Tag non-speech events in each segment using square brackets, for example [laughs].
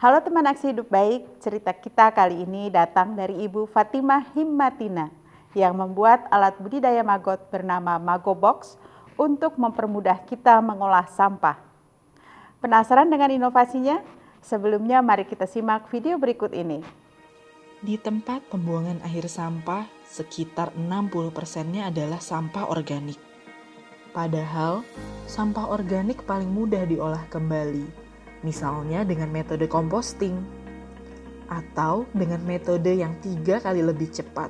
Halo teman aksi hidup baik, cerita kita kali ini datang dari Ibu Fatimah Himmatina yang membuat alat budidaya maggot bernama Mago Box untuk mempermudah kita mengolah sampah. Penasaran dengan inovasinya? Sebelumnya mari kita simak video berikut ini. Di tempat pembuangan akhir sampah, sekitar 60 persennya adalah sampah organik. Padahal, sampah organik paling mudah diolah kembali misalnya dengan metode composting, atau dengan metode yang tiga kali lebih cepat,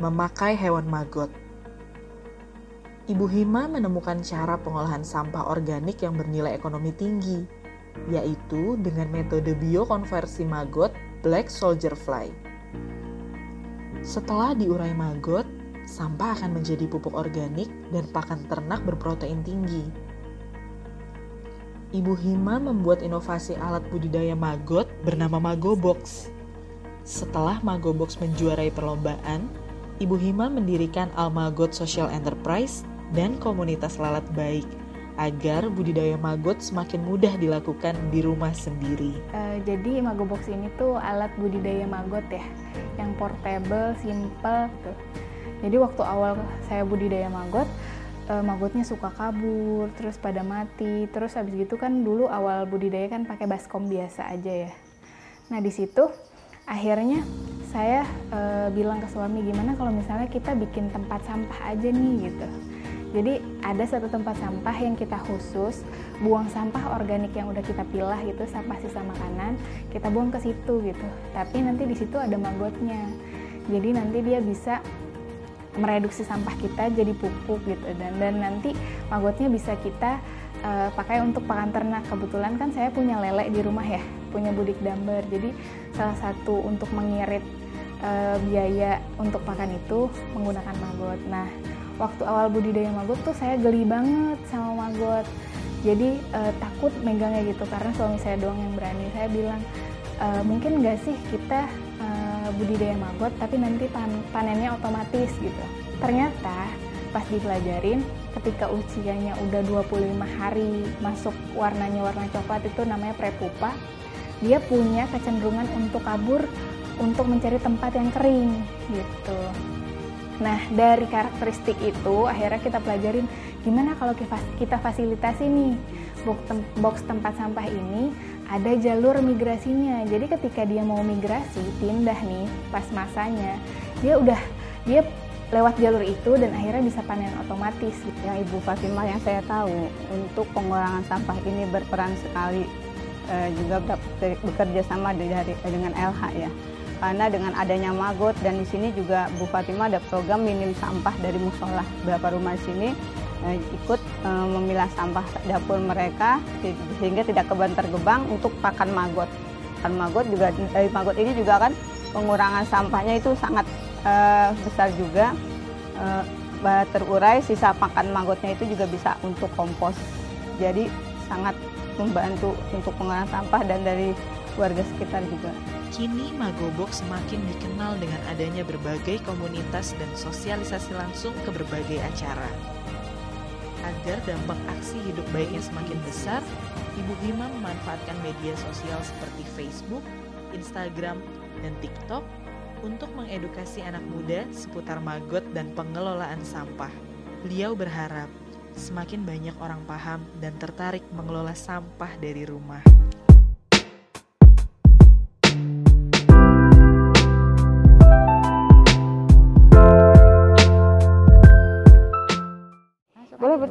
memakai hewan maggot. Ibu Hima menemukan cara pengolahan sampah organik yang bernilai ekonomi tinggi, yaitu dengan metode biokonversi maggot Black Soldier Fly. Setelah diurai maggot, sampah akan menjadi pupuk organik dan pakan ternak berprotein tinggi Ibu Hima membuat inovasi alat budidaya maggot bernama Mago Box. Setelah Mago Box menjuarai perlombaan, Ibu Hima mendirikan Almagot Social Enterprise dan komunitas lalat baik agar budidaya maggot semakin mudah dilakukan di rumah sendiri. Uh, jadi Mago Box ini tuh alat budidaya maggot ya, yang portable, simple tuh. Jadi waktu awal saya budidaya maggot, uh, magotnya suka kabur, terus pada mati. Terus habis gitu kan dulu awal budidaya kan pakai baskom biasa aja ya. Nah di situ akhirnya saya uh, bilang ke suami gimana kalau misalnya kita bikin tempat sampah aja nih gitu. Jadi ada satu tempat sampah yang kita khusus buang sampah organik yang udah kita pilah gitu, sampah sisa makanan, kita buang ke situ gitu. Tapi nanti di situ ada magotnya. Jadi nanti dia bisa mereduksi sampah kita jadi pupuk gitu. Dan dan nanti magotnya bisa kita uh, pakai untuk pakan ternak. Kebetulan kan saya punya lele di rumah ya punya budik damber jadi salah satu untuk mengirit uh, biaya untuk pakan itu menggunakan magot. Nah waktu awal budidaya magot tuh saya geli banget sama magot. Jadi uh, takut megangnya gitu. Karena suami saya doang yang berani. Saya bilang uh, mungkin nggak sih kita budidaya maggot tapi nanti pan panennya otomatis gitu. Ternyata pas dipelajarin ketika usianya udah 25 hari masuk warnanya warna coklat itu namanya prepupa dia punya kecenderungan untuk kabur untuk mencari tempat yang kering gitu nah dari karakteristik itu akhirnya kita pelajarin gimana kalau kita fasilitasi nih box tempat sampah ini ada jalur migrasinya. Jadi ketika dia mau migrasi, pindah nih pas masanya, dia udah dia lewat jalur itu dan akhirnya bisa panen otomatis. Ya Ibu Fatimah yang saya tahu untuk pengurangan sampah ini berperan sekali eh, juga bekerja sama dari dengan LH ya. Karena dengan adanya magot dan di sini juga Bu Fatimah ada program minim sampah dari musola. Beberapa rumah sini ikut eh, memilah sampah dapur mereka sehingga tidak kebantar gebang untuk pakan maggot. Pakan maggot juga dari maggot ini juga kan pengurangan sampahnya itu sangat besar juga terurai sisa pakan maggotnya itu juga bisa untuk kompos. Jadi sangat membantu untuk pengurangan sampah dan dari warga sekitar juga. Kini Magobox semakin dikenal dengan adanya berbagai komunitas dan sosialisasi langsung ke berbagai acara. Agar dampak aksi hidup baiknya semakin besar, Ibu Hima memanfaatkan media sosial seperti Facebook, Instagram, dan TikTok untuk mengedukasi anak muda seputar magot dan pengelolaan sampah. Beliau berharap semakin banyak orang paham dan tertarik mengelola sampah dari rumah.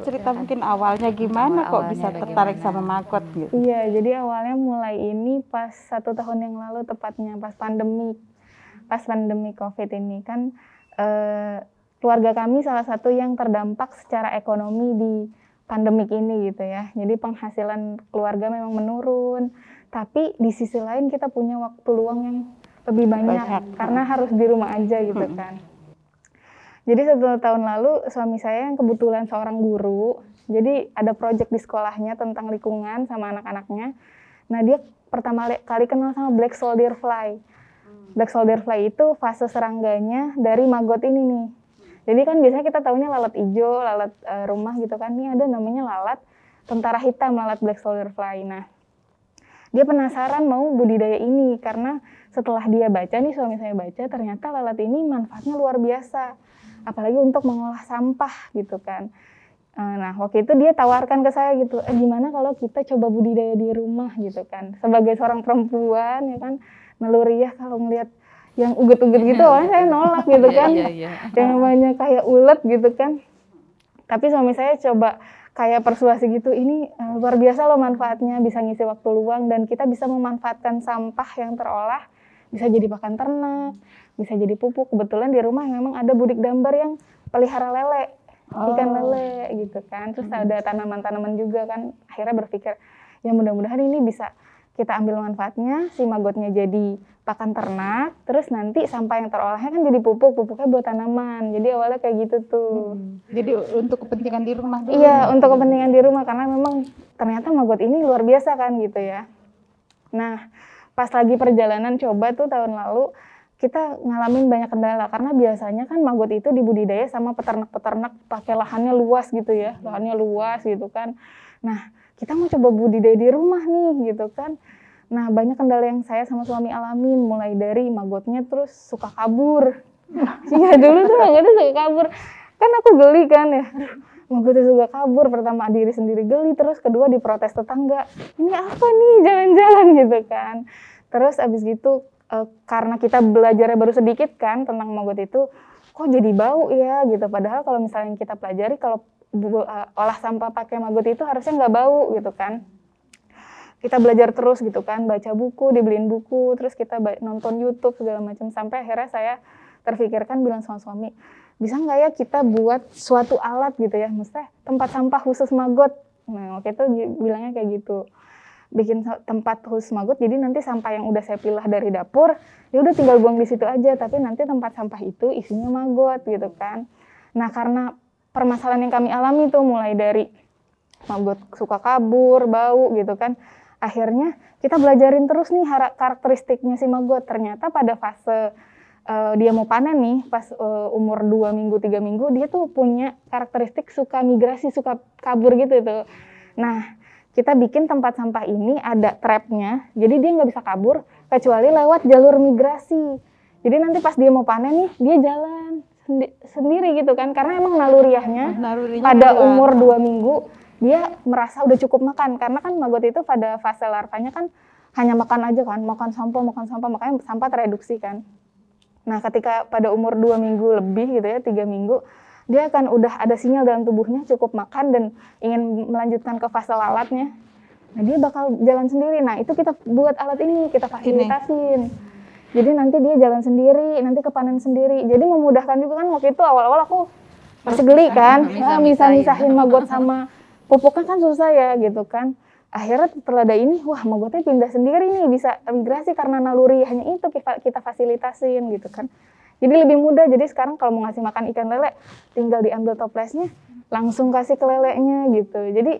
Cerita mungkin awalnya gimana awal, kok bisa tertarik gimana? sama magot gitu? Iya, jadi awalnya mulai ini pas satu tahun yang lalu tepatnya pas pandemi, pas pandemi COVID ini kan eh, keluarga kami salah satu yang terdampak secara ekonomi di pandemik ini gitu ya. Jadi penghasilan keluarga memang menurun, tapi di sisi lain kita punya waktu luang yang lebih banyak, banyak. karena harus di rumah aja gitu hmm. kan. Jadi satu tahun lalu suami saya yang kebetulan seorang guru, jadi ada project di sekolahnya tentang lingkungan sama anak-anaknya. Nah dia pertama kali kenal sama black soldier fly. Black soldier fly itu fase serangganya dari maggot ini nih. Jadi kan biasanya kita tahunya lalat hijau, lalat uh, rumah gitu kan. Ini ada namanya lalat tentara hitam, lalat black soldier fly. Nah, dia penasaran mau budidaya ini karena setelah dia baca nih suami saya baca ternyata lalat ini manfaatnya luar biasa apalagi untuk mengolah sampah gitu kan Eh, nah, waktu itu dia tawarkan ke saya gitu, eh, gimana kalau kita coba budidaya di rumah gitu kan. Sebagai seorang perempuan ya kan, naluriah kalau ngelihat yang uget-uget gitu, oh, saya nolak gitu iya, kan. Iya, iya, Yang namanya kayak ulet gitu kan. Tapi suami saya coba kayak persuasi gitu, ini uh, luar biasa loh manfaatnya, bisa ngisi waktu luang dan kita bisa memanfaatkan sampah yang terolah, bisa jadi pakan ternak, bisa jadi pupuk. Kebetulan di rumah memang ada budik dambar yang pelihara lele oh. ikan lele gitu kan terus hmm. ada tanaman-tanaman juga kan akhirnya berpikir ya mudah-mudahan ini bisa kita ambil manfaatnya si magotnya jadi pakan ternak terus nanti sampah yang terolahnya kan jadi pupuk pupuknya buat tanaman jadi awalnya kayak gitu tuh hmm. jadi untuk kepentingan di rumah dulu iya untuk kepentingan di rumah karena memang ternyata magot ini luar biasa kan gitu ya nah pas lagi perjalanan coba tuh tahun lalu kita ngalamin banyak kendala. Karena biasanya kan maggot itu dibudidaya sama peternak-peternak pakai lahannya luas gitu ya. Lahannya luas gitu kan. Nah kita mau coba budidaya di rumah nih gitu kan. Nah banyak kendala yang saya sama suami alamin. Mulai dari maggotnya terus suka kabur. [laughs] Iya dulu tuh maggotnya suka kabur. Kan aku geli kan ya maggotnya suka kabur pertama diri sendiri geli terus kedua diprotes tetangga. Ini apa nih? Jalan-jalan gitu kan. Terus abis gitu uh, karena kita belajarnya baru sedikit kan tentang maggot itu kok jadi bau ya gitu. Padahal kalau misalnya kita pelajari kalau uh, olah sampah pakai maggot itu harusnya nggak bau gitu kan. Kita belajar terus gitu kan baca buku dibeliin buku terus kita nonton YouTube segala macam. Sampai akhirnya saya terfikirkan bilang sama suami bisa nggak ya kita buat suatu alat gitu ya? Mesti tempat sampah khusus maggot. Nah waktu itu bilangnya kayak gitu. Bikin tempat khusus maggot jadi nanti sampah yang udah saya pilih dari dapur ya udah tinggal buang di situ aja tapi nanti tempat sampah itu isinya maggot gitu kan. Nah karena permasalahan yang kami alami tuh mulai dari maggot suka kabur bau gitu kan akhirnya kita belajarin terus nih karakteristiknya si maggot. Ternyata pada fase uh, dia mau panen nih pas uh, umur 2 minggu tiga minggu dia tuh punya karakteristik suka migrasi suka kabur gitu tuh nah kita bikin tempat sampah ini ada trapnya, jadi dia nggak bisa kabur kecuali lewat jalur migrasi. Jadi nanti pas dia mau panen nih, dia jalan sendi sendiri gitu kan, karena emang naluriahnya, naluriahnya pada juga. umur dua minggu dia merasa udah cukup makan, karena kan maggot itu pada fase larvanya kan hanya makan aja kan, makan sampah, makan sampah, makanya sampah tereduksi kan. Nah ketika pada umur dua minggu lebih gitu ya, tiga minggu, dia akan udah ada sinyal dalam tubuhnya cukup makan dan ingin melanjutkan ke fase lalatnya. Nah, dia bakal jalan sendiri. Nah, itu kita buat alat ini, kita fasilitasin. Jadi nanti dia jalan sendiri, nanti kepanen sendiri. Jadi memudahkan juga kan waktu itu awal-awal aku masih geli kan, bisa misahin maggot sama pupuknya kan susah ya gitu kan. Akhirnya setelah ada ini, wah maggotnya pindah sendiri nih, bisa migrasi karena naluri hanya itu kita fasilitasin gitu kan. Jadi lebih mudah. Jadi sekarang kalau mau ngasih makan ikan lele, tinggal diambil toplesnya, langsung kasih ke lelenya gitu. Jadi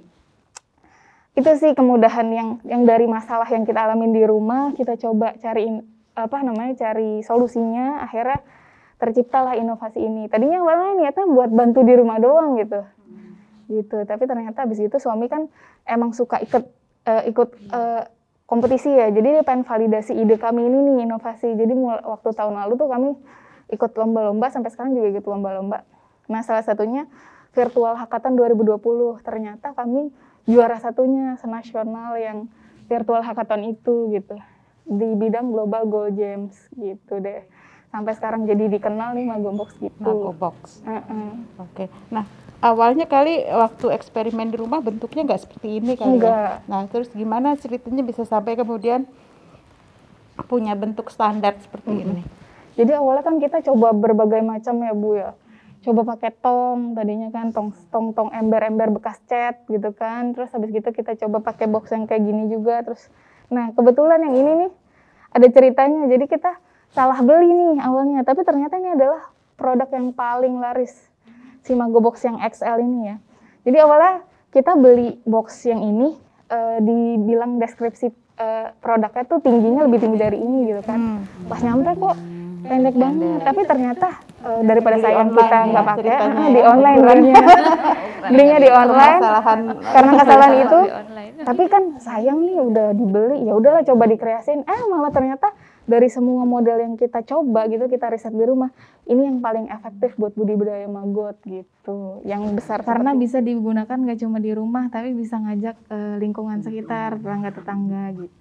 itu sih kemudahan yang yang dari masalah yang kita alamin di rumah, kita coba cari apa namanya cari solusinya. Akhirnya terciptalah inovasi ini. Tadinya awalnya niatnya buat bantu di rumah doang gitu. Gitu. Tapi ternyata habis itu suami kan emang suka ikut uh, ikut uh, kompetisi ya. Jadi dia pengen validasi ide kami ini nih inovasi. Jadi mulai, waktu tahun lalu tuh kami ikut lomba-lomba sampai sekarang juga ikut lomba-lomba. Nah, salah satunya virtual hackathon 2020. Ternyata kami juara satunya senasional yang virtual hackathon itu gitu. Di bidang global goal games gitu deh. Sampai sekarang jadi dikenal nih Magobox gitu. Magobox. Uh -uh. Oke. Okay. Nah, awalnya kali waktu eksperimen di rumah bentuknya nggak seperti ini kali? Enggak. ya. Nah, terus gimana ceritanya bisa sampai kemudian punya bentuk standar seperti -hmm. ini? Jadi awalnya kan kita coba berbagai macam ya Bu ya. Coba pakai tong, tadinya kan tong tong tong ember-ember bekas cat gitu kan. Terus habis gitu kita coba pakai box yang kayak gini juga. Terus nah kebetulan yang ini nih ada ceritanya. Jadi kita salah beli nih awalnya, tapi ternyata ini adalah produk yang paling laris si Mago Box yang XL ini ya. Jadi awalnya kita beli box yang ini uh, dibilang deskripsi uh, produknya tuh tingginya lebih tinggi dari ini gitu kan. Hmm. Pas nyampe kok pendek banget tapi ternyata uh, daripada Di sayang kita ya, nggak pakai ah, ya. [laughs] di online belinya belinya di [laughs] online Permasalahan karena kesalahan itu tapi kan sayang nih udah dibeli ya udahlah coba dikreasin eh malah ternyata dari semua model yang kita coba gitu kita riset di rumah ini yang paling efektif buat budidaya maggot gitu. Yang besar karena bisa digunakan nggak cuma di rumah tapi bisa ngajak eh, lingkungan sekitar tetangga tetangga gitu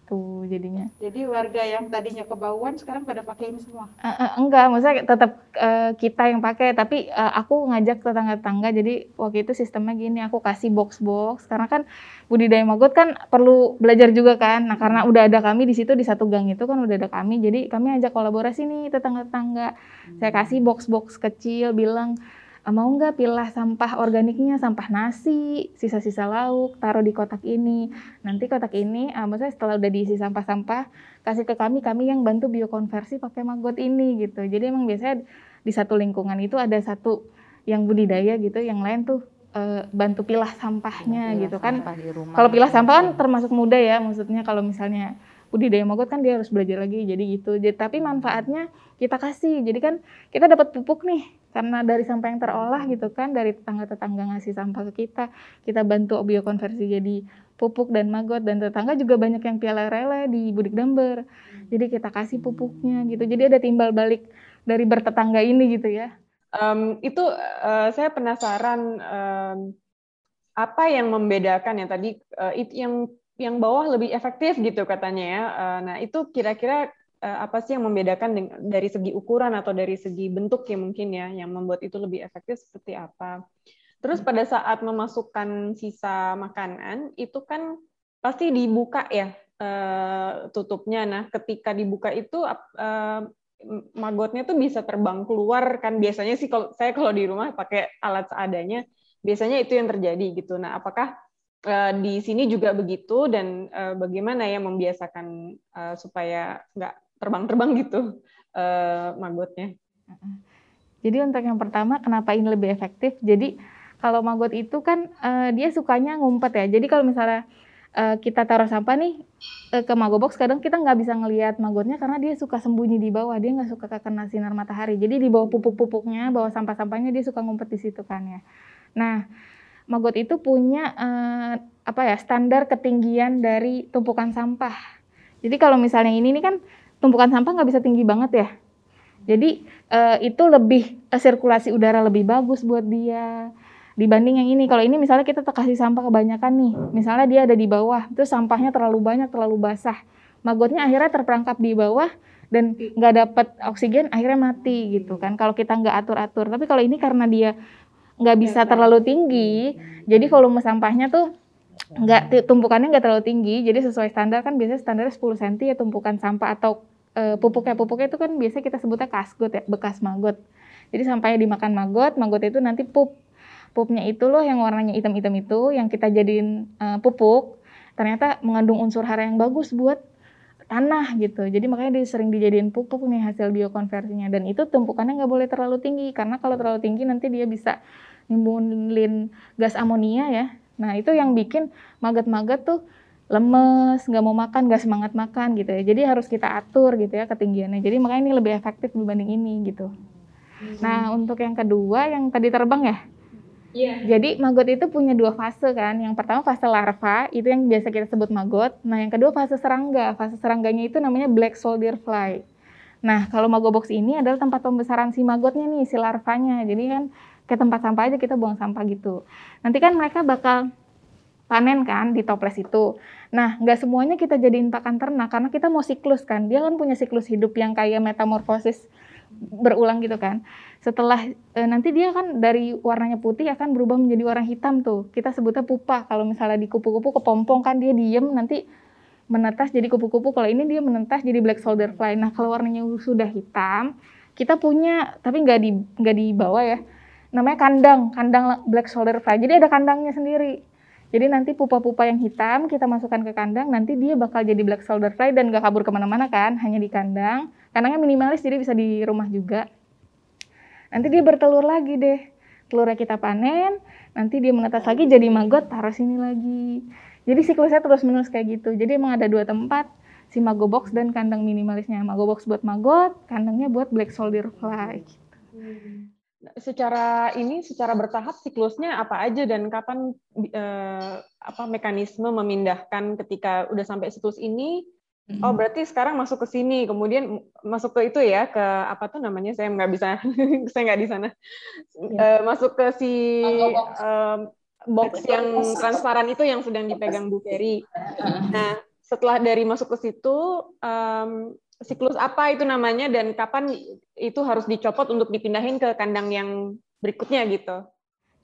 jadinya Jadi warga yang tadinya kebauan sekarang pada pakai ini semua. Eh, eh, enggak, maksudnya tetap eh, kita yang pakai, tapi eh, aku ngajak tetangga-tetangga. Jadi waktu itu sistemnya gini, aku kasih box-box karena kan budidaya maggot kan perlu belajar juga kan. Nah, karena udah ada kami di situ di satu gang itu kan udah ada kami. Jadi kami ajak kolaborasi nih tetangga-tetangga. Saya kasih box-box kecil bilang "Eh, mau nggak pilah sampah organiknya, sampah nasi, sisa-sisa lauk, taruh di kotak ini. Nanti kotak ini, eh, maksudnya setelah udah diisi sampah-sampah, kasih ke kami, kami yang bantu biokonversi pakai maggot ini gitu. Jadi emang biasanya di satu lingkungan itu ada satu yang budidaya gitu, yang lain tuh eh, bantu pilah sampahnya gitu kan. Sampah di rumah. Kalau pilah sampah kan termasuk mudah ya, maksudnya kalau misalnya budidaya maggot kan dia harus belajar lagi jadi gitu. Jadi tapi manfaatnya kita kasih. Jadi kan kita dapat pupuk nih karena dari sampah yang terolah gitu kan dari tetangga-tetangga ngasih sampah ke kita, kita bantu biokonversi jadi pupuk dan maggot dan tetangga juga banyak yang piala rela di Budik Damber. Jadi kita kasih pupuknya gitu. Jadi ada timbal balik dari bertetangga ini gitu ya. Em, itu eh, saya penasaran em, apa yang membedakan ya tadi eh, it- yang yang bawah lebih efektif gitu katanya ya. Eh, nah itu kira-kira eh, apa sih yang membedakan dari segi ukuran atau dari segi bentuk ya mungkin ya yang membuat itu lebih efektif seperti apa? Terus pada saat memasukkan sisa makanan itu kan pasti dibuka ya eh, tutupnya. Nah ketika dibuka itu magotnya tuh bisa terbang keluar kan biasanya sih kalau saya kalau di rumah pakai alat seadanya biasanya itu yang terjadi gitu. Nah, apakah eh, di sini juga begitu dan eh, bagaimana ya membiasakan eh, supaya nggak terbang-terbang gitu eh, magotnya? Jadi untuk yang pertama kenapa ini lebih efektif? Jadi kalau maggot itu kan eh, dia sukanya ngumpet ya. Jadi kalau misalnya eh, kita taruh sampah nih eh, ke maggot box, kadang kita nggak bisa ngelihat maggotnya karena dia suka sembunyi di bawah. Dia nggak suka kena sinar matahari. Jadi di bawah pupuk-pupuknya, bawah sampah-sampahnya dia suka ngumpet di situ kan ya. Nah, maggot itu punya eh, apa ya standar ketinggian dari tumpukan sampah. Jadi kalau misalnya ini nih kan tumpukan sampah nggak bisa tinggi banget ya. Jadi eh, itu lebih eh, sirkulasi udara lebih bagus buat dia dibanding yang ini. Kalau ini misalnya kita kasih sampah kebanyakan nih, misalnya dia ada di bawah, terus sampahnya terlalu banyak, terlalu basah. Magotnya akhirnya terperangkap di bawah dan nggak dapat oksigen, akhirnya mati gitu kan. Kalau kita nggak atur-atur. Tapi kalau ini karena dia nggak bisa terlalu tinggi, jadi volume sampahnya tuh nggak tumpukannya nggak terlalu tinggi. Jadi sesuai standar kan biasanya standarnya 10 cm ya tumpukan sampah atau eh, pupuknya pupuknya itu kan biasanya kita sebutnya kasgot ya bekas maggot. Jadi sampahnya dimakan maggot maggot itu nanti pup. Pupnya itu loh yang warnanya hitam-hitam itu yang kita jadiin eh, pupuk ternyata mengandung unsur hara yang bagus buat tanah gitu jadi makanya dia sering dijadiin pupuk nih hasil biokonversinya dan itu tumpukannya nggak boleh terlalu tinggi karena kalau terlalu tinggi nanti dia bisa nimbulin gas amonia ya nah itu yang bikin maggot-maggot tuh lemes, nggak mau makan, nggak semangat makan gitu ya. Jadi harus kita atur gitu ya ketinggiannya. Jadi makanya ini lebih efektif dibanding ini gitu. Nah untuk yang kedua yang tadi terbang ya. Iya. Jadi maggot itu punya dua fase kan. Yang pertama fase larva, itu yang biasa kita sebut maggot. Nah yang kedua fase serangga. Fase serangganya itu namanya black soldier fly. Nah kalau maggot box ini adalah tempat pembesaran si maggotnya nih, si larvanya. Jadi kan ke tempat sampah aja kita buang sampah gitu. Nanti kan mereka bakal panen kan di toples itu. Nah, nggak semuanya kita jadiin pakan ternak karena kita mau siklus kan. Dia kan punya siklus hidup yang kayak metamorfosis berulang gitu kan. Setelah e, nanti dia kan dari warnanya putih akan berubah menjadi warna hitam tuh. Kita sebutnya pupa. Kalau misalnya di kupu-kupu kepompong kan dia diem nanti menetas jadi kupu-kupu. Kalau ini dia menetas jadi black soldier fly. Nah, kalau warnanya sudah hitam, kita punya tapi nggak di nggak di bawah ya. Namanya kandang, kandang black soldier fly. Jadi ada kandangnya sendiri. Jadi nanti pupa-pupa yang hitam kita masukkan ke kandang, nanti dia bakal jadi black soldier fly dan gak kabur ke mana-mana kan, hanya di kandang. Kandangnya minimalis jadi bisa di rumah juga. Nanti dia bertelur lagi deh. Telurnya kita panen, nanti dia menetas lagi jadi maggot, taruh sini lagi. Jadi siklusnya terus menerus kayak gitu. Jadi emang ada dua tempat, si mago box dan kandang minimalisnya. Mago box buat maggot, kandangnya buat black soldier fly. Hmm. Secara ini, secara bertahap siklusnya apa aja dan kapan eh, apa mekanisme memindahkan ketika udah sampai siklus ini? Mm-hmm. Oh berarti sekarang masuk ke sini, kemudian masuk ke itu ya ke apa tuh namanya? Saya nggak bisa, [laughs] saya nggak di sana. Ya. Uh, masuk ke si uh, box yang transparan itu yang sedang dipegang Bu Ferry. Nah setelah dari masuk ke situ, um, siklus apa itu namanya dan kapan itu harus dicopot untuk dipindahin ke kandang yang berikutnya gitu.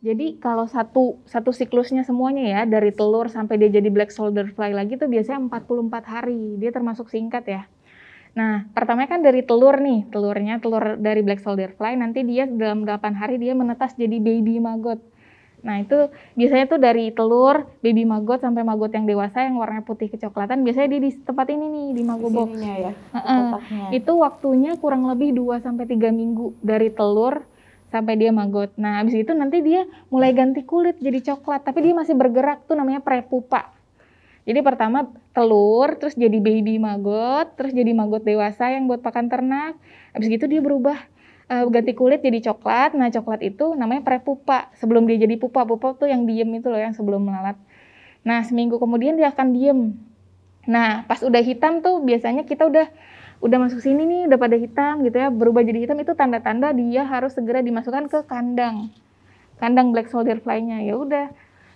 Jadi kalau satu satu siklusnya semuanya ya dari telur sampai dia jadi black soldier fly lagi tuh biasanya 44 hari. Dia termasuk singkat ya. Nah, pertama kan dari telur nih, telurnya telur dari black soldier fly nanti dia dalam 8 hari dia menetas jadi baby maggot. Nah itu biasanya tuh dari telur, baby maggot sampai maggot yang dewasa yang warnanya putih kecoklatan biasanya dia di tempat ini nih di mago box. ya. Uh -uh. Itu waktunya kurang lebih 2 sampai 3 minggu dari telur sampai dia maggot. Nah, habis itu nanti dia mulai ganti kulit jadi coklat, tapi dia masih bergerak tuh namanya prepupa. Jadi pertama telur, terus jadi baby maggot, terus jadi maggot dewasa yang buat pakan ternak. Habis itu dia berubah uh, ganti kulit jadi coklat. Nah, coklat itu namanya prepupa. Sebelum dia jadi pupa, pupa tuh yang diem itu loh yang sebelum melalat. Nah, seminggu kemudian dia akan diem. Nah, pas udah hitam tuh biasanya kita udah udah masuk sini nih, udah pada hitam gitu ya, berubah jadi hitam itu tanda-tanda dia harus segera dimasukkan ke kandang. Kandang black soldier fly-nya. Ya udah.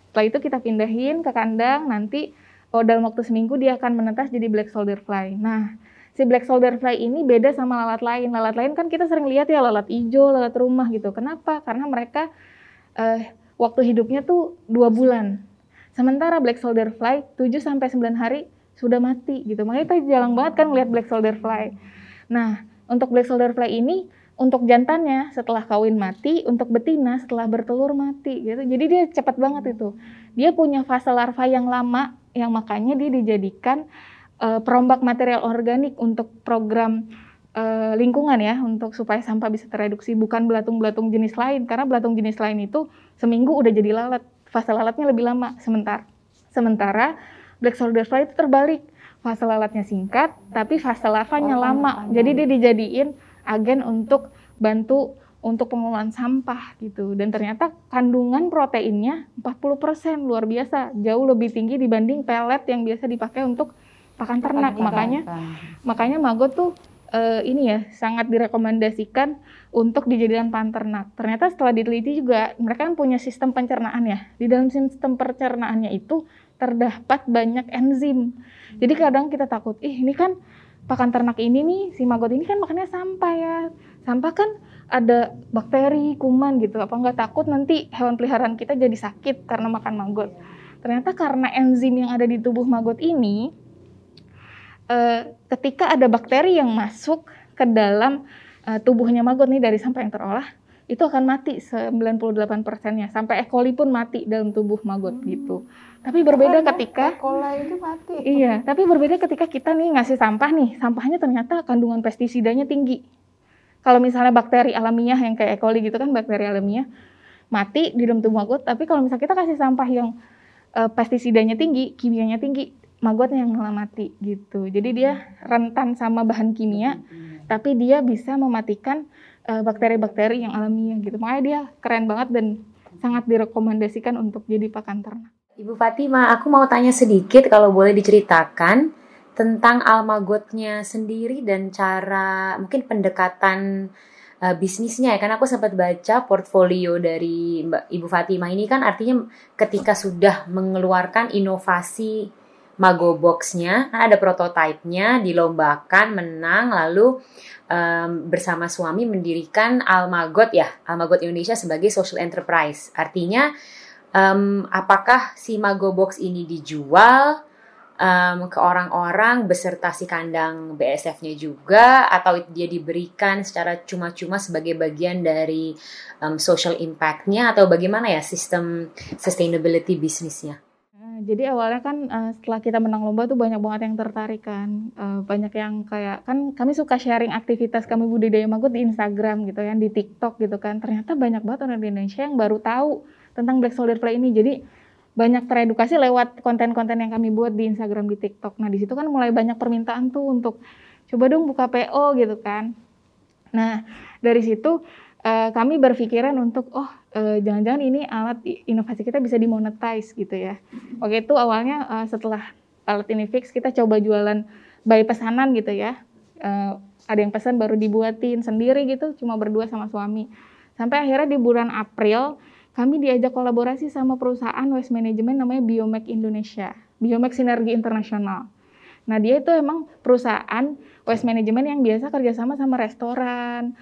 Setelah itu kita pindahin ke kandang, nanti oh dalam waktu seminggu dia akan menetas jadi black soldier fly. Nah, si black soldier fly ini beda sama lalat lain. Lalat lain kan kita sering lihat ya lalat hijau, lalat rumah gitu. Kenapa? Karena mereka uh, waktu hidupnya tuh dua bulan. Sementara black soldier fly 7 sampai 9 hari sudah mati gitu. Makanya kita jarang banget kan melihat black soldier fly. Nah, untuk black soldier fly ini untuk jantannya setelah kawin mati, untuk betina setelah bertelur mati gitu. Jadi dia cepat banget itu. Dia punya fase larva yang lama yang makanya dia dijadikan uh, perombak material organik untuk program uh, lingkungan ya untuk supaya sampah bisa tereduksi bukan belatung-belatung jenis lain karena belatung jenis lain itu seminggu udah jadi lalat fase lalatnya lebih lama sementara sementara black soldier fly itu terbalik. Fase lalatnya singkat tapi fase larvanya oh, lama. jadi dia dijadiin agen untuk bantu untuk pengelolaan sampah gitu. Dan ternyata kandungan proteinnya 40% luar biasa. Jauh lebih tinggi dibanding pelet yang biasa dipakai untuk pakan ternak pakan makanya makanya magot tuh uh, ini ya sangat direkomendasikan untuk dijadikan pakan ternak. Ternyata setelah diteliti juga mereka kan punya sistem pencernaan ya. Di dalam sistem pencernaannya itu terdapat banyak enzim. Jadi kadang kita takut, ih ini kan pakan ternak ini nih si magot ini kan makannya sampah ya. Sampah kan ada bakteri, kuman gitu. Apa nggak takut nanti hewan peliharaan kita jadi sakit karena makan magot? Ternyata karena enzim yang ada di tubuh magot ini uh, ketika ada bakteri yang masuk ke dalam uh, tubuhnya maggot nih dari sampah yang terolah itu akan mati 98 persennya sampai E. coli pun mati dalam tubuh maggot hmm. gitu. Tapi berbeda oh, ketika E. coli itu mati. Iya, tapi berbeda ketika kita nih ngasih sampah nih, sampahnya ternyata kandungan pestisidanya tinggi. Kalau misalnya bakteri alamiah yang kayak E. coli gitu kan bakteri alamiah mati di dalam tubuh maggot, tapi kalau misalnya kita kasih sampah yang uh, pestisidanya tinggi, kimianya tinggi, magotnya yang mati gitu. Jadi dia rentan sama bahan kimia, tapi dia bisa mematikan eh, bakteri-bakteri yang alamiah gitu. Makanya dia keren banget dan sangat direkomendasikan untuk jadi pakan ternak. Ibu Fatima, aku mau tanya sedikit kalau boleh diceritakan tentang almagotnya sendiri dan cara mungkin pendekatan uh, bisnisnya ya. Karena aku sempat baca portfolio dari Mbak Ibu Fatima ini kan artinya ketika sudah mengeluarkan inovasi Mago Box-nya, kan ada prototipenya, dilombakan, menang, lalu um, bersama suami mendirikan Almagot ya, Almagot Indonesia sebagai social enterprise. Artinya, um, apakah si Mago Box ini dijual um, ke orang-orang beserta si kandang BSF-nya juga, atau dia diberikan secara cuma-cuma sebagai bagian dari um, social impact-nya, atau bagaimana ya sistem sustainability bisnisnya? Jadi awalnya kan uh, setelah kita menang lomba tuh banyak banget yang tertarik kan, uh, banyak yang kayak kan kami suka sharing aktivitas kami budidaya maggot di Instagram gitu kan, di TikTok gitu kan. Ternyata banyak banget orang Indonesia yang baru tahu tentang Black Soldier Play ini. Jadi banyak teredukasi lewat konten-konten yang kami buat di Instagram di TikTok. Nah di situ kan mulai banyak permintaan tuh untuk coba dong buka PO gitu kan. Nah dari situ uh, kami berpikiran untuk oh jangan-jangan ini alat inovasi kita bisa dimonetize gitu ya. Oke itu awalnya uh, setelah alat ini fix kita coba jualan by pesanan gitu ya. Uh, ada yang pesan baru dibuatin sendiri gitu cuma berdua sama suami. Sampai akhirnya di bulan April kami diajak kolaborasi sama perusahaan waste management namanya Biomek Indonesia. Biomek Sinergi Internasional. Nah dia itu emang perusahaan waste management yang biasa kerjasama sama restoran,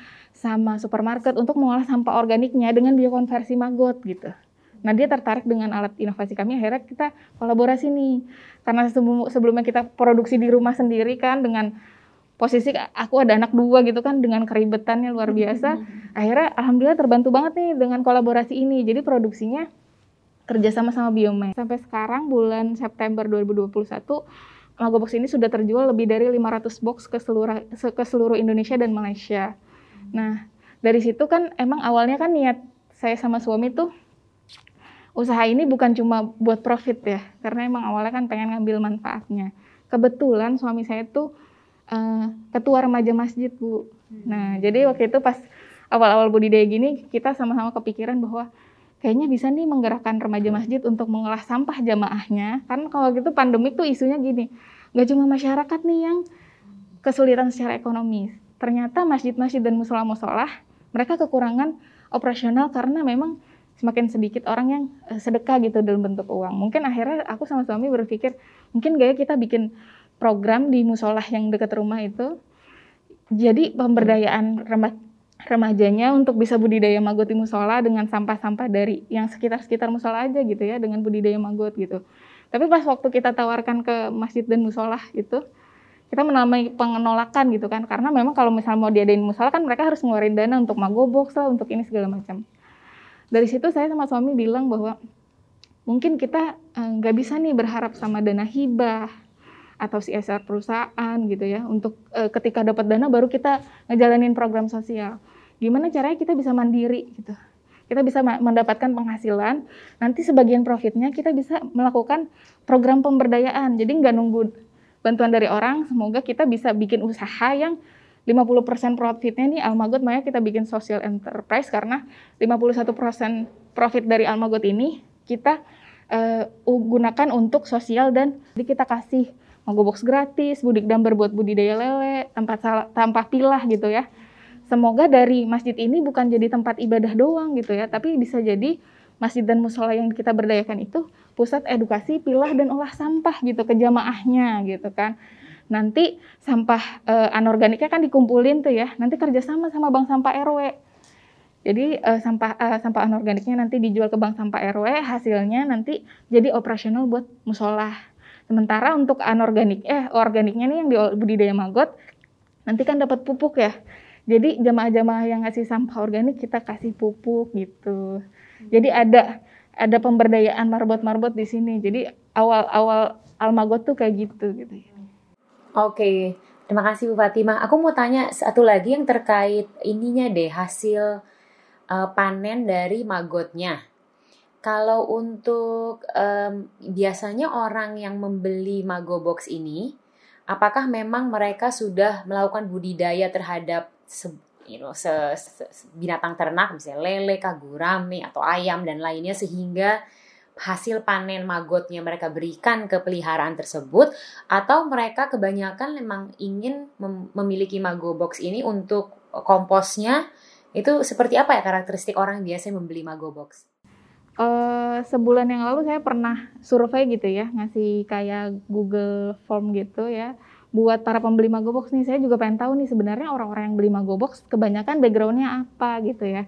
sama supermarket untuk mengolah sampah organiknya dengan biokonversi maggot gitu. Nah dia tertarik dengan alat inovasi kami, akhirnya kita kolaborasi nih. Karena sebelumnya kita produksi di rumah sendiri kan dengan posisi aku ada anak dua gitu kan dengan keribetannya luar biasa akhirnya alhamdulillah terbantu banget nih dengan kolaborasi ini jadi produksinya kerja sama Biomed sampai sekarang bulan September 2021 Mago Box ini sudah terjual lebih dari 500 box ke seluruh ke seluruh Indonesia dan Malaysia nah dari situ kan emang awalnya kan niat saya sama suami tuh usaha ini bukan cuma buat profit ya karena emang awalnya kan pengen ngambil manfaatnya kebetulan suami saya tuh uh, ketua remaja masjid bu. Hmm. Nah jadi waktu itu pas awal-awal budidaya gini kita sama-sama kepikiran bahwa kayaknya bisa nih menggerakkan remaja masjid untuk mengolah sampah jamaahnya. Kan kalau gitu pandemik tuh isunya gini, nggak cuma masyarakat nih yang kesulitan secara ekonomi. Ternyata masjid-masjid dan musola-musola mereka kekurangan operasional karena memang semakin sedikit orang yang eh, sedekah gitu dalam bentuk uang. Mungkin akhirnya aku sama suami berpikir mungkin gaya kita bikin program di musola yang dekat rumah itu. Jadi pemberdayaan remajanya untuk bisa budidaya maggot di musola dengan sampah-sampah dari yang sekitar-sekitar musola aja gitu ya dengan budidaya maggot gitu. Tapi pas waktu kita tawarkan ke masjid dan musola itu kita mengalami pengenolakan gitu kan karena memang kalau misalnya mau diadain musola kan mereka harus ngeluarin dana untuk magobox lah untuk ini segala macam. Dari situ saya sama suami bilang bahwa mungkin kita eh, nggak eh, bisa nih berharap sama dana hibah atau CSR perusahaan gitu ya untuk e, ketika dapat dana baru kita ngejalanin program sosial. Gimana caranya kita bisa mandiri gitu. Kita bisa mendapatkan penghasilan, nanti sebagian profitnya kita bisa melakukan program pemberdayaan. Jadi nggak nunggu bantuan dari orang, semoga kita bisa bikin usaha yang 50% profitnya nih Almagot Maya kita bikin social enterprise karena 51% profit dari Almagot ini kita uh, gunakan untuk sosial dan jadi kita kasih box gratis, budik damber buat budidaya lele, tempat tanpa pilah gitu ya. Semoga dari masjid ini bukan jadi tempat ibadah doang gitu ya, tapi bisa jadi masjid dan musola yang kita berdayakan itu pusat edukasi pilah dan olah sampah gitu ke jamaahnya gitu kan. Nanti sampah e, anorganiknya kan dikumpulin tuh ya, nanti kerjasama sama bank sampah RW. Jadi e, sampah e, sampah anorganiknya nanti dijual ke bank sampah RW, hasilnya nanti jadi operasional buat musola Sementara untuk anorganik, eh organiknya nih yang di budidaya maggot, nanti kan dapat pupuk ya. Jadi jamaah-jamaah yang ngasih sampah organik kita kasih pupuk gitu. Jadi ada ada pemberdayaan marbot-marbot di sini. Jadi awal-awal almagot tuh kayak gitu gitu. Oke, terima kasih Bu Fatimah. Aku mau tanya satu lagi yang terkait ininya deh hasil uh, panen dari magotnya. Kalau untuk um, biasanya orang yang membeli Mago Box ini, apakah memang mereka sudah melakukan budidaya terhadap you know, se, se, binatang ternak, misalnya lele, kah, gurame, atau ayam dan lainnya sehingga hasil panen magotnya mereka berikan ke peliharaan tersebut atau mereka kebanyakan memang ingin mem memiliki mago box ini untuk komposnya itu seperti apa ya karakteristik orang biasa membeli mago box? uh, sebulan yang lalu saya pernah survei gitu ya, ngasih kayak Google Form gitu ya, buat para pembeli Magobox nih. Saya juga pengen tahu nih sebenarnya orang-orang yang beli Magobox kebanyakan backgroundnya apa gitu ya.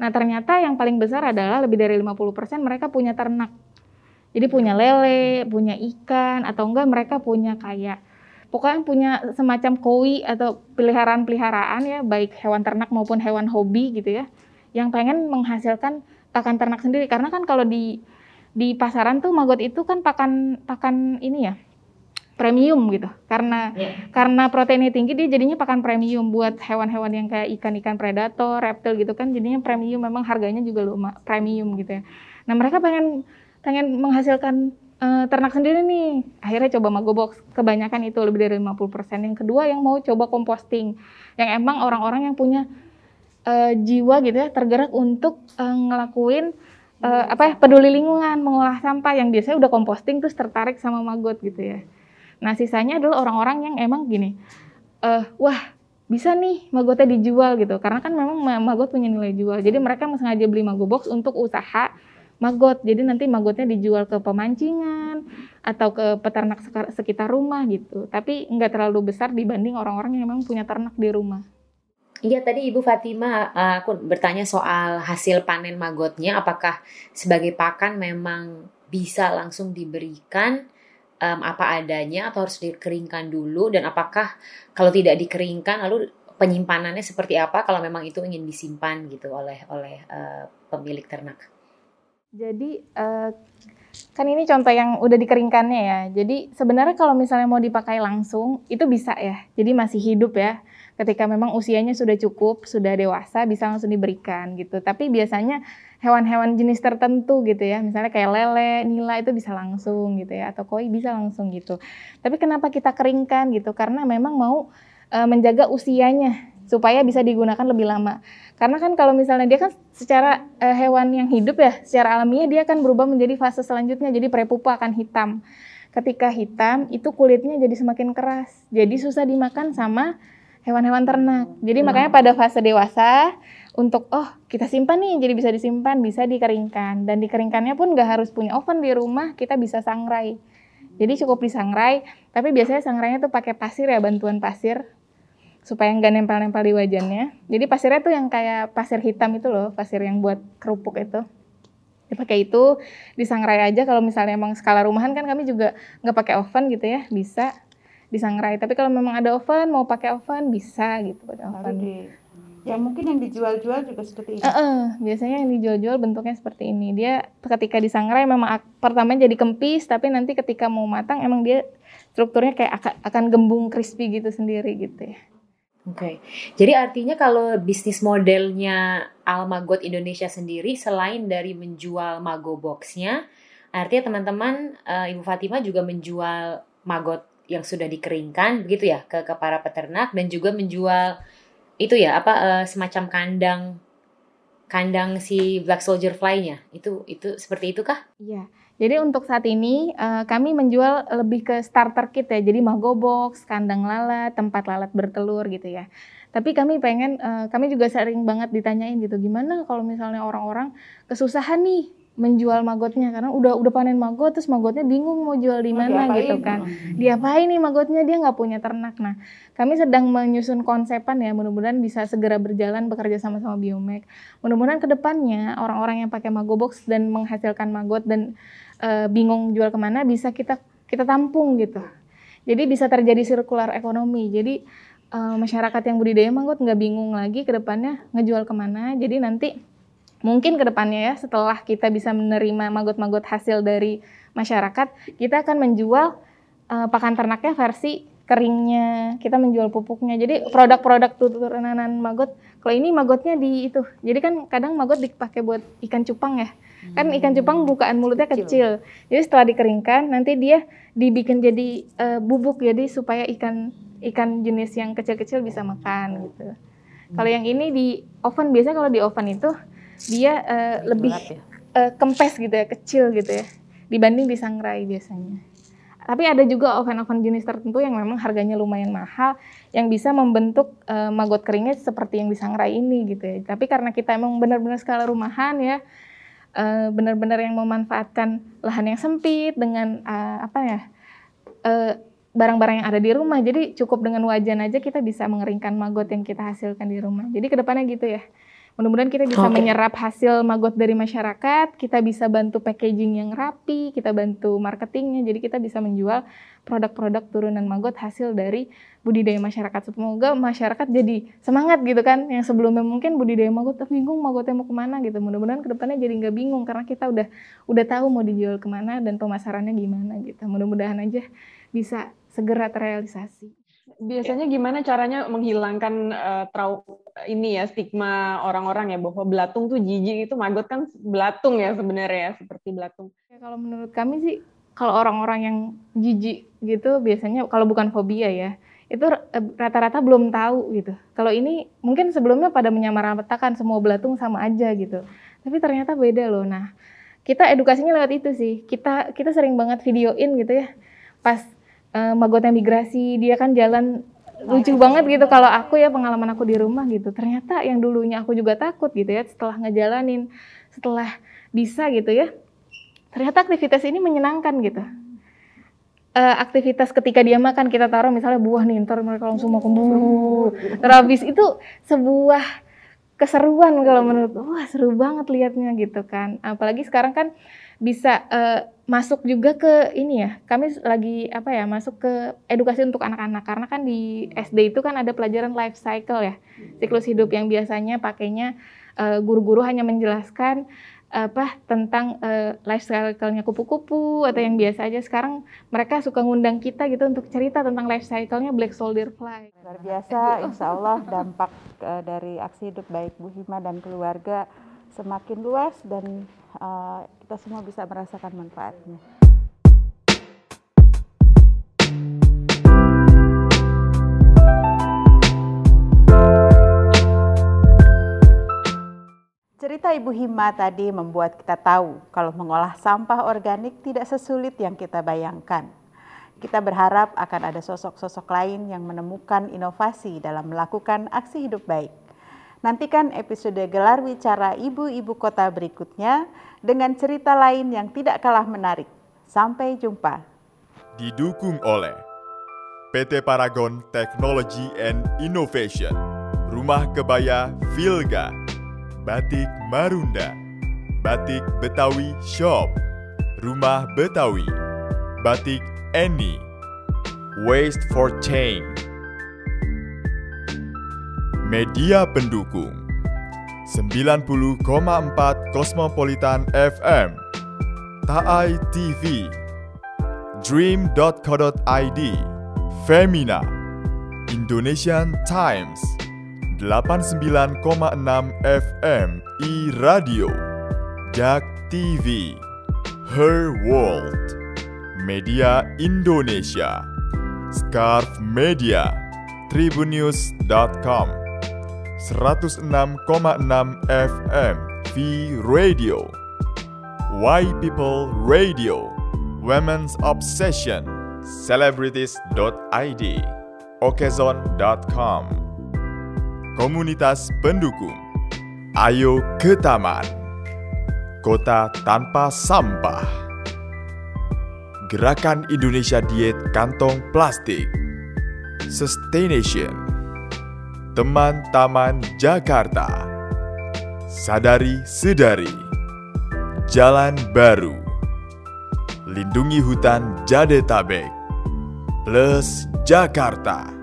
Nah ternyata yang paling besar adalah lebih dari 50% mereka punya ternak. Jadi punya lele, punya ikan, atau enggak mereka punya kayak pokoknya punya semacam koi atau peliharaan-peliharaan ya, baik hewan ternak maupun hewan hobi gitu ya, yang pengen menghasilkan pakan ternak sendiri karena kan kalau di di pasaran tuh maggot itu kan pakan pakan ini ya premium gitu. Karena yeah. karena proteinnya tinggi dia jadinya pakan premium buat hewan-hewan yang kayak ikan-ikan predator, reptil gitu kan jadinya premium. Memang harganya juga lumayan premium gitu ya. Nah mereka pengen pengen menghasilkan uh, ternak sendiri nih. Akhirnya coba magobox kebanyakan itu lebih dari 50% yang kedua yang mau coba composting yang emang orang-orang yang punya uh, jiwa gitu ya tergerak untuk uh, ngelakuin uh, apa ya peduli lingkungan mengolah sampah. Yang biasanya udah composting terus tertarik sama magot gitu ya nah sisanya adalah orang-orang yang emang gini uh, wah bisa nih magotnya dijual gitu. Karena kan memang magot punya nilai jual. Jadi mereka sengaja beli mago box untuk usaha magot. Jadi nanti magotnya dijual ke pemancingan atau ke peternak sekitar rumah gitu. Tapi nggak terlalu besar dibanding orang-orang yang memang punya ternak di rumah. Iya tadi Ibu Fatima uh, aku bertanya soal hasil panen magotnya. Apakah sebagai pakan memang bisa langsung diberikan um, apa adanya atau harus dikeringkan dulu dan apakah kalau tidak dikeringkan lalu penyimpanannya seperti apa kalau memang itu ingin disimpan gitu oleh oleh uh, pemilik ternak. Jadi uh, kan ini contoh yang udah dikeringkannya ya. Jadi sebenarnya kalau misalnya mau dipakai langsung itu bisa ya. Jadi masih hidup ya ketika memang usianya sudah cukup, sudah dewasa bisa langsung diberikan gitu. Tapi biasanya hewan-hewan jenis tertentu gitu ya, misalnya kayak lele, nila itu bisa langsung gitu ya, atau koi bisa langsung gitu. Tapi kenapa kita keringkan gitu? Karena memang mau e, menjaga usianya supaya bisa digunakan lebih lama. Karena kan kalau misalnya dia kan secara e, hewan yang hidup ya, secara alamiah dia akan berubah menjadi fase selanjutnya, jadi prepupa akan hitam. Ketika hitam itu kulitnya jadi semakin keras, jadi susah dimakan sama hewan-hewan ternak. Jadi hmm. makanya pada fase dewasa untuk oh kita simpan nih jadi bisa disimpan bisa dikeringkan. Dan dikeringkannya pun nggak harus punya oven di rumah kita bisa sangrai. Jadi cukup disangrai tapi biasanya sangrainya tuh pakai pasir ya bantuan pasir supaya nggak nempel-nempel di wajannya. Jadi pasirnya tuh yang kayak pasir hitam itu loh pasir yang buat kerupuk itu. Dipakai itu disangrai aja. Kalau misalnya emang skala rumahan kan kami juga nggak pakai oven gitu ya bisa disangrai. Tapi kalau memang ada oven, mau pakai oven bisa gitu pakai oven. Di, ya mungkin yang dijual-jual juga seperti ini. Uh -uh, biasanya yang dijual-jual bentuknya seperti ini. Dia ketika disangrai memang pertama jadi kempis, tapi nanti ketika mau matang emang dia strukturnya kayak akan, akan gembung crispy gitu sendiri gitu ya. Oke, okay. jadi artinya kalau bisnis modelnya Almagot Indonesia sendiri selain dari menjual Mago Boxnya, artinya teman-teman uh, Ibu Fatima juga menjual Magot yang sudah dikeringkan begitu ya ke, ke para peternak dan juga menjual itu ya apa uh, semacam kandang kandang si black soldier fly-nya itu itu seperti itu kah? Iya. Jadi untuk saat ini uh, kami menjual lebih ke starter kit ya. Jadi mago box, kandang lalat, tempat lalat bertelur gitu ya. Tapi kami pengen uh, kami juga sering banget ditanyain gitu gimana kalau misalnya orang-orang kesusahan nih menjual magotnya karena udah udah panen magot terus magotnya bingung mau jual di mana oh, gitu kan. Diapain nih magotnya? Dia nggak punya ternak. Nah kami sedang menyusun konsepan ya mudah-mudahan bisa segera berjalan bekerja sama sama Biomek mudah-mudahan ke depannya orang-orang yang pakai magobox dan menghasilkan magot dan e, bingung jual ke mana bisa kita kita tampung gitu. Jadi bisa terjadi sirkular ekonomi. Jadi e, masyarakat yang budidaya magot nggak bingung lagi ke depannya ngejual ke mana. Jadi nanti mungkin ke depannya ya setelah kita bisa menerima magot-magot hasil dari masyarakat, kita akan menjual uh, pakan ternaknya versi keringnya, kita menjual pupuknya. Jadi produk-produk turunan magot, kalau ini magotnya di itu. Jadi kan kadang magot dipakai buat ikan cupang ya. Kan ikan cupang bukaan mulutnya kecil. kecil. Jadi setelah dikeringkan nanti dia dibikin jadi uh, bubuk jadi supaya ikan ikan jenis yang kecil-kecil bisa makan gitu. Kalau yang ini di oven biasanya kalau di oven itu dia uh, lebih ya? uh, kempes gitu ya, kecil gitu ya, dibanding di sangrai biasanya. Tapi ada juga oven-oven jenis tertentu yang memang harganya lumayan mahal, yang bisa membentuk uh, magot keringnya seperti yang di sangrai ini gitu ya. Tapi karena kita emang benar-benar skala rumahan ya, uh, benar-benar yang memanfaatkan lahan yang sempit dengan uh, apa ya, barang-barang yang ada di rumah. Jadi cukup dengan wajan aja kita bisa mengeringkan magot yang kita hasilkan di rumah. Jadi ke depannya gitu ya. Mudah-mudahan kita bisa okay. menyerap hasil magot dari masyarakat, kita bisa bantu packaging yang rapi, kita bantu marketingnya, jadi kita bisa menjual produk-produk turunan magot hasil dari budidaya masyarakat. Semoga masyarakat jadi semangat gitu kan, yang sebelumnya mungkin budidaya magot tapi bingung magotnya mau ke mana gitu. Mudah-mudahan ke depannya jadi nggak bingung karena kita udah udah tahu mau dijual ke mana dan pemasarannya gimana gitu. Mudah-mudahan aja bisa segera terrealisasi biasanya gimana caranya menghilangkan uh, trau ini ya stigma orang-orang ya bahwa belatung tuh jijik itu maggot kan belatung ya sebenarnya ya seperti belatung. Ya, kalau menurut kami sih kalau orang-orang yang jijik gitu biasanya kalau bukan fobia ya itu eh, rata-rata belum tahu gitu. Kalau ini mungkin sebelumnya pada menyamaratakan semua belatung sama aja gitu. Tapi ternyata beda loh. Nah, kita edukasinya lewat itu sih. Kita kita sering banget videoin gitu ya. Pas uh, magotnya migrasi, dia kan jalan lucu banget gitu kalau aku ya pengalaman aku di rumah gitu. Ternyata yang dulunya aku juga takut gitu ya setelah ngejalanin, setelah bisa gitu ya. Ternyata aktivitas ini menyenangkan gitu uh, aktivitas ketika dia makan kita taruh misalnya buah nih ntar mereka langsung makan buah terhabis itu sebuah keseruan kalau menurut wah seru banget liatnya gitu kan apalagi sekarang kan bisa uh, masuk juga ke ini ya kami lagi apa ya masuk ke edukasi untuk anak-anak. Karena kan di SD itu kan ada pelajaran life cycle ya siklus hidup yang biasanya pakainya uh, guru-guru hanya menjelaskan apa tentang uh, lifestyle-nya kupu-kupu atau yang biasa aja. Sekarang mereka suka ngundang kita gitu untuk cerita tentang life cycle-nya Black Soldier Fly. Luar biasa, insya Allah dampak uh, dari aksi hidup baik Bu Hima dan keluarga semakin luas dan uh, kita semua bisa merasakan manfaatnya. Cerita Ibu Hima tadi membuat kita tahu kalau mengolah sampah organik tidak sesulit yang kita bayangkan. Kita berharap akan ada sosok-sosok lain yang menemukan inovasi dalam melakukan aksi hidup baik. Nantikan episode gelar wicara ibu-ibu kota berikutnya dengan cerita lain yang tidak kalah menarik. Sampai jumpa. Didukung oleh PT Paragon Technology and Innovation, Rumah Kebaya Vilga, Batik Marunda, Batik Betawi Shop, Rumah Betawi, Batik Eni, Waste for Change. Media pendukung. 90,4 Cosmopolitan FM, Taai TV, Dream.co.id, Femina, Indonesian Times, 89,6 FM i Radio, Jak TV, Her World, Media Indonesia, Scarf Media, Tribunnews.com, 106,6 FM V Radio, Why People Radio, Women's Obsession, Celebrities.id, Okezon.com. Komunitas pendukung Ayo ke Taman. Kota Tanpa Sampah. Gerakan Indonesia Diet Kantong Plastik. Sustaination Teman Taman Jakarta. Sadari Sedari. Jalan Baru. Lindungi Hutan Jadetabek. Plus Jakarta